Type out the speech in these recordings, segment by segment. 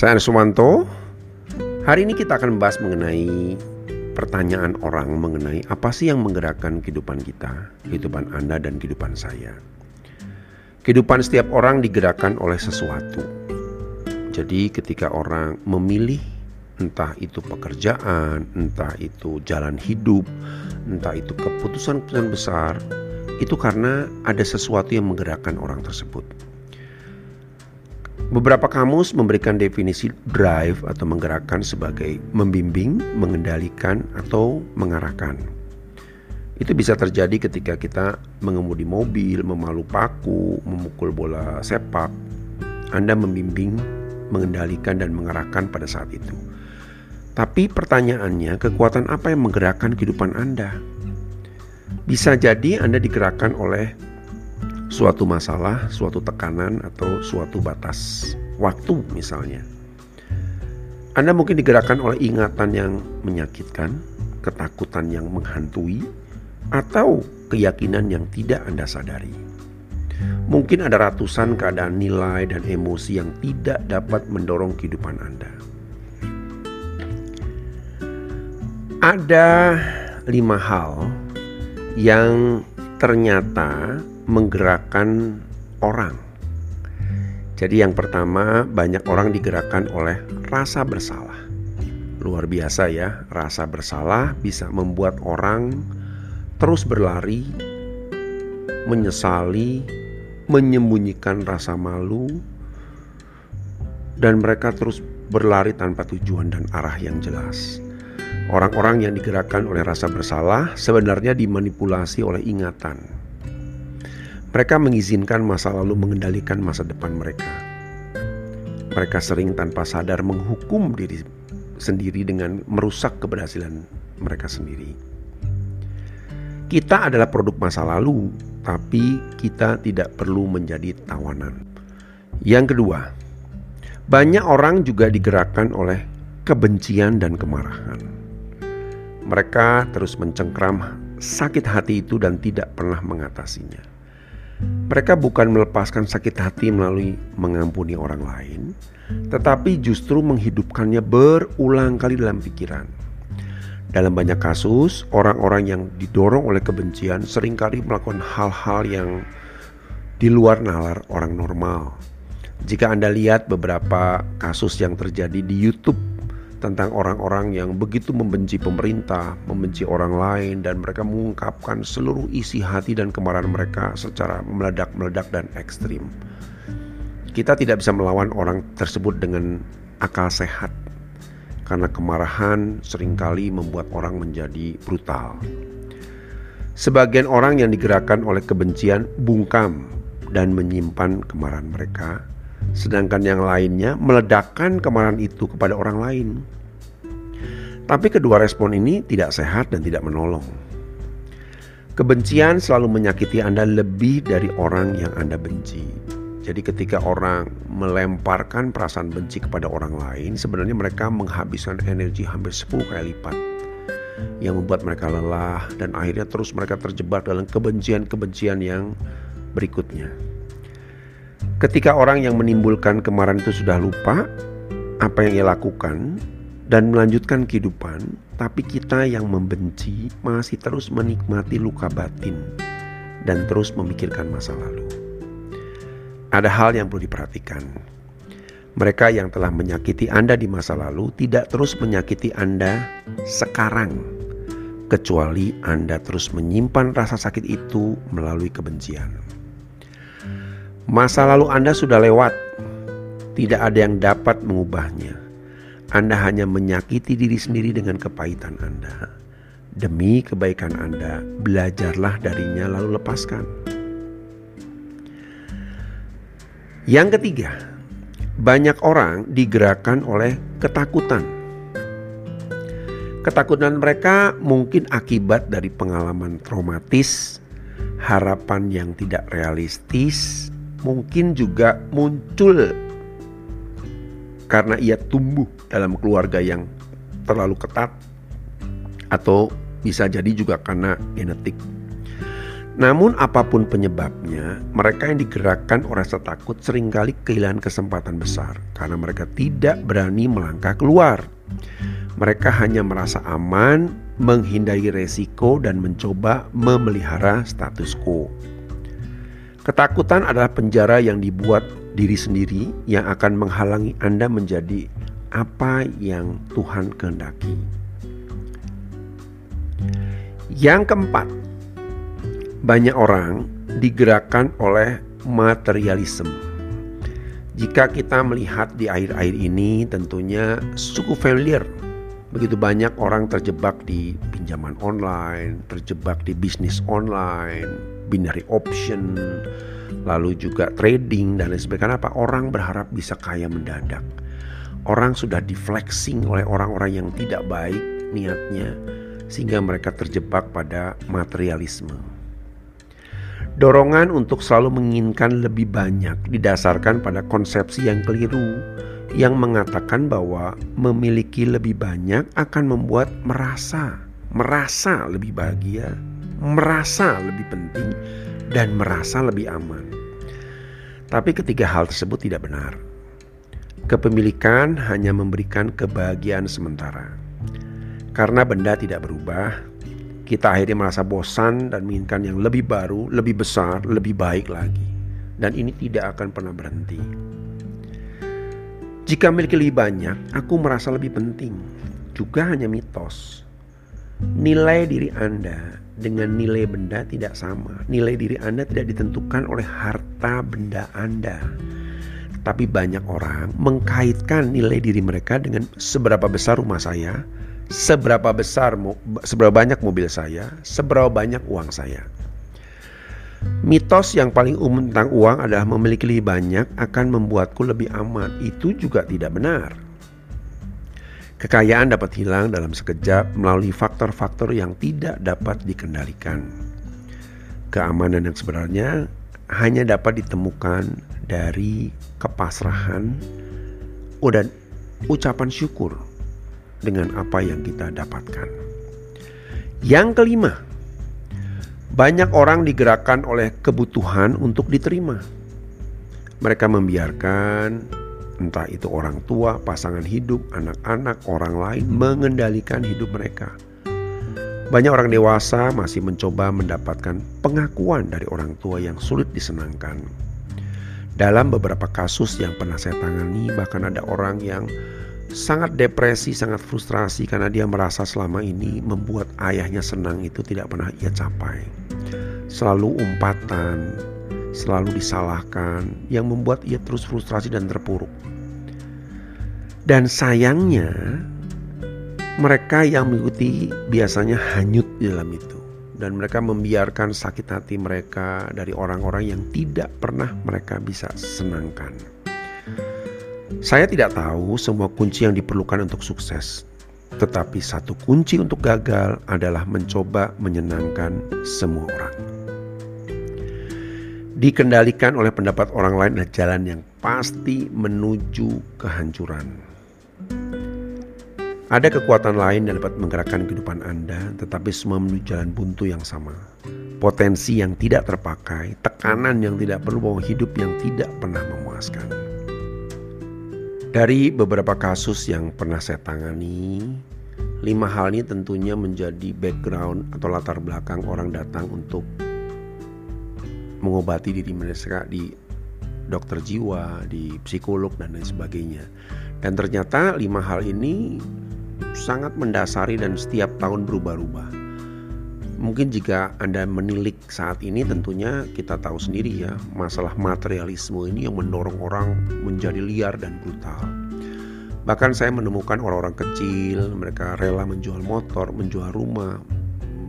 Saya Sumanto. Hari ini kita akan membahas mengenai pertanyaan orang mengenai apa sih yang menggerakkan kehidupan kita, kehidupan Anda dan kehidupan saya. Kehidupan setiap orang digerakkan oleh sesuatu. Jadi ketika orang memilih entah itu pekerjaan, entah itu jalan hidup, entah itu keputusan-keputusan besar, itu karena ada sesuatu yang menggerakkan orang tersebut. Beberapa kamus memberikan definisi drive atau menggerakkan sebagai membimbing, mengendalikan, atau mengarahkan. Itu bisa terjadi ketika kita mengemudi mobil, memalu paku, memukul bola sepak. Anda membimbing, mengendalikan, dan mengarahkan pada saat itu. Tapi pertanyaannya, kekuatan apa yang menggerakkan kehidupan Anda? Bisa jadi Anda digerakkan oleh suatu masalah, suatu tekanan, atau suatu batas waktu, misalnya. Anda mungkin digerakkan oleh ingatan yang menyakitkan, ketakutan yang menghantui, atau keyakinan yang tidak Anda sadari. Mungkin ada ratusan keadaan nilai dan emosi yang tidak dapat mendorong kehidupan Anda. Ada lima hal yang ternyata menggerakkan orang. Jadi yang pertama banyak orang digerakkan oleh rasa bersalah. Luar biasa ya, rasa bersalah bisa membuat orang terus berlari, menyesali, menyembunyikan rasa malu, dan mereka terus berlari tanpa tujuan dan arah yang jelas. Orang-orang yang digerakkan oleh rasa bersalah sebenarnya dimanipulasi oleh ingatan mereka mengizinkan masa lalu mengendalikan masa depan mereka. Mereka sering tanpa sadar menghukum diri sendiri dengan merusak keberhasilan mereka sendiri. Kita adalah produk masa lalu, tapi kita tidak perlu menjadi tawanan. Yang kedua, banyak orang juga digerakkan oleh kebencian dan kemarahan. Mereka terus mencengkram sakit hati itu dan tidak pernah mengatasinya. Mereka bukan melepaskan sakit hati melalui mengampuni orang lain, tetapi justru menghidupkannya berulang kali dalam pikiran. Dalam banyak kasus, orang-orang yang didorong oleh kebencian sering kali melakukan hal-hal yang di luar nalar orang normal. Jika Anda lihat beberapa kasus yang terjadi di YouTube tentang orang-orang yang begitu membenci pemerintah, membenci orang lain, dan mereka mengungkapkan seluruh isi hati dan kemarahan mereka secara meledak-meledak dan ekstrim. Kita tidak bisa melawan orang tersebut dengan akal sehat, karena kemarahan sering kali membuat orang menjadi brutal. Sebagian orang yang digerakkan oleh kebencian bungkam dan menyimpan kemarahan mereka sedangkan yang lainnya meledakkan kemarahan itu kepada orang lain. Tapi kedua respon ini tidak sehat dan tidak menolong. Kebencian selalu menyakiti Anda lebih dari orang yang Anda benci. Jadi ketika orang melemparkan perasaan benci kepada orang lain, sebenarnya mereka menghabiskan energi hampir 10 kali lipat yang membuat mereka lelah dan akhirnya terus mereka terjebak dalam kebencian-kebencian yang berikutnya. Ketika orang yang menimbulkan kemarahan itu sudah lupa apa yang ia lakukan dan melanjutkan kehidupan, tapi kita yang membenci masih terus menikmati luka batin dan terus memikirkan masa lalu. Ada hal yang perlu diperhatikan. Mereka yang telah menyakiti Anda di masa lalu tidak terus menyakiti Anda sekarang, kecuali Anda terus menyimpan rasa sakit itu melalui kebencian. Masa lalu Anda sudah lewat, tidak ada yang dapat mengubahnya. Anda hanya menyakiti diri sendiri dengan kepahitan Anda. Demi kebaikan Anda, belajarlah darinya lalu lepaskan. Yang ketiga, banyak orang digerakkan oleh ketakutan. Ketakutan mereka mungkin akibat dari pengalaman traumatis, harapan yang tidak realistis, mungkin juga muncul karena ia tumbuh dalam keluarga yang terlalu ketat atau bisa jadi juga karena genetik. Namun apa pun penyebabnya, mereka yang digerakkan oleh rasa takut sering kali kehilangan kesempatan besar karena mereka tidak berani melangkah keluar. Mereka hanya merasa aman, menghindari resiko dan mencoba memelihara status quo. Ketakutan adalah penjara yang dibuat diri sendiri yang akan menghalangi Anda menjadi apa yang Tuhan kehendaki. Yang keempat, banyak orang digerakkan oleh materialisme. Jika kita melihat di akhir-akhir ini tentunya cukup familiar. Begitu banyak orang terjebak di pinjaman online, terjebak di bisnis online, binary option, lalu juga trading dan lain sebagainya. Apa orang berharap bisa kaya mendadak? Orang sudah deflexing oleh orang-orang yang tidak baik niatnya sehingga mereka terjebak pada materialisme. Dorongan untuk selalu menginginkan lebih banyak didasarkan pada konsepsi yang keliru yang mengatakan bahwa memiliki lebih banyak akan membuat merasa merasa lebih bahagia, merasa lebih penting dan merasa lebih aman. Tapi ketiga hal tersebut tidak benar. Kepemilikan hanya memberikan kebahagiaan sementara. Karena benda tidak berubah, kita akhirnya merasa bosan dan menginginkan yang lebih baru, lebih besar, lebih baik lagi. Dan ini tidak akan pernah berhenti. Jika memiliki lebih banyak, aku merasa lebih penting. Juga hanya mitos. Nilai diri Anda dengan nilai benda tidak sama. Nilai diri Anda tidak ditentukan oleh harta benda Anda. Tapi banyak orang mengkaitkan nilai diri mereka dengan seberapa besar rumah saya, seberapa besar seberapa banyak mobil saya, seberapa banyak uang saya. Mitos yang paling umum tentang uang adalah memiliki lebih banyak akan membuatku lebih aman. Itu juga tidak benar. Kekayaan dapat hilang dalam sekejap melalui faktor-faktor yang tidak dapat dikendalikan. Keamanan yang sebenarnya hanya dapat ditemukan dari kepasrahan dan ucapan syukur dengan apa yang kita dapatkan. Yang kelima, banyak orang digerakkan oleh kebutuhan untuk diterima. Mereka membiarkan entah itu orang tua, pasangan hidup, anak-anak, orang lain mengendalikan hidup mereka. Banyak orang dewasa masih mencoba mendapatkan pengakuan dari orang tua yang sulit disenangkan. Dalam beberapa kasus yang pernah saya tangani, bahkan ada orang yang sangat depresi, sangat frustrasi karena dia merasa selama ini membuat ayahnya senang itu tidak pernah ia capai. Selalu umpatan, selalu disalahkan yang membuat ia terus frustrasi dan terpuruk. Dan sayangnya mereka yang mengikuti biasanya hanyut di dalam itu dan mereka membiarkan sakit hati mereka dari orang-orang yang tidak pernah mereka bisa senangkan. Saya tidak tahu semua kunci yang diperlukan untuk sukses, tetapi satu kunci untuk gagal adalah mencoba menyenangkan semua orang. Dikendalikan oleh pendapat orang lain adalah jalan yang pasti menuju kehancuran. Ada kekuatan lain yang dapat menggerakkan kehidupan Anda, tetapi semua menuju jalan buntu yang sama. Potensi yang tidak terpakai, tekanan yang tidak perlu bawa hidup yang tidak pernah memuaskan. Dari beberapa kasus yang pernah saya tangani, lima hal ini tentunya menjadi background atau latar belakang orang datang untuk mengobati diri mereka di dokter jiwa, di psikolog dan lain sebagainya. Dan ternyata lima hal ini sangat mendasari dan setiap tahun berubah-ubah. Mungkin jika Anda menilik saat ini tentunya kita tahu sendiri ya masalah materialisme ini yang mendorong orang menjadi liar dan brutal. Bahkan saya menemukan orang-orang kecil mereka rela menjual motor, menjual rumah,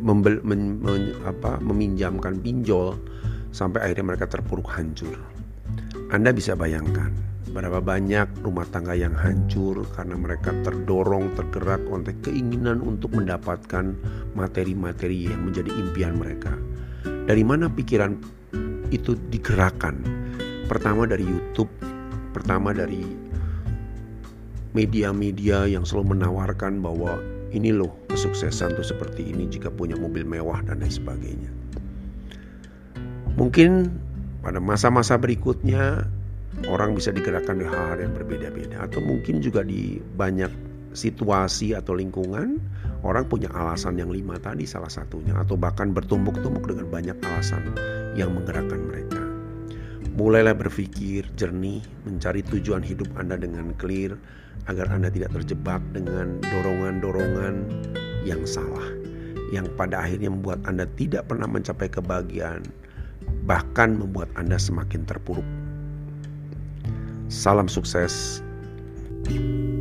membel, men, men, apa, meminjamkan pinjol sampai akhirnya mereka terpuruk hancur. Anda bisa bayangkan Berapa banyak rumah tangga yang hancur karena mereka terdorong, tergerak oleh keinginan untuk mendapatkan materi-materi yang menjadi impian mereka. Dari mana pikiran itu digerakkan? Pertama dari YouTube, pertama dari media-media yang selalu menawarkan bahwa ini loh kesuksesan tuh seperti ini jika punya mobil mewah dan lain sebagainya. Mungkin pada masa-masa berikutnya orang bisa digerakkan di hal-hal yang berbeda-beda atau mungkin juga di banyak situasi atau lingkungan orang punya alasan yang lima tadi salah satunya atau bahkan bertumbuk-tumbuk dengan banyak alasan yang menggerakkan mereka. Mulailah berpikir jernih, mencari tujuan hidup Anda dengan clear agar Anda tidak terjebak dengan dorongan-dorongan yang salah yang pada akhirnya membuat Anda tidak pernah mencapai kebahagiaan bahkan membuat Anda semakin terpuruk. Salam sukses. thank you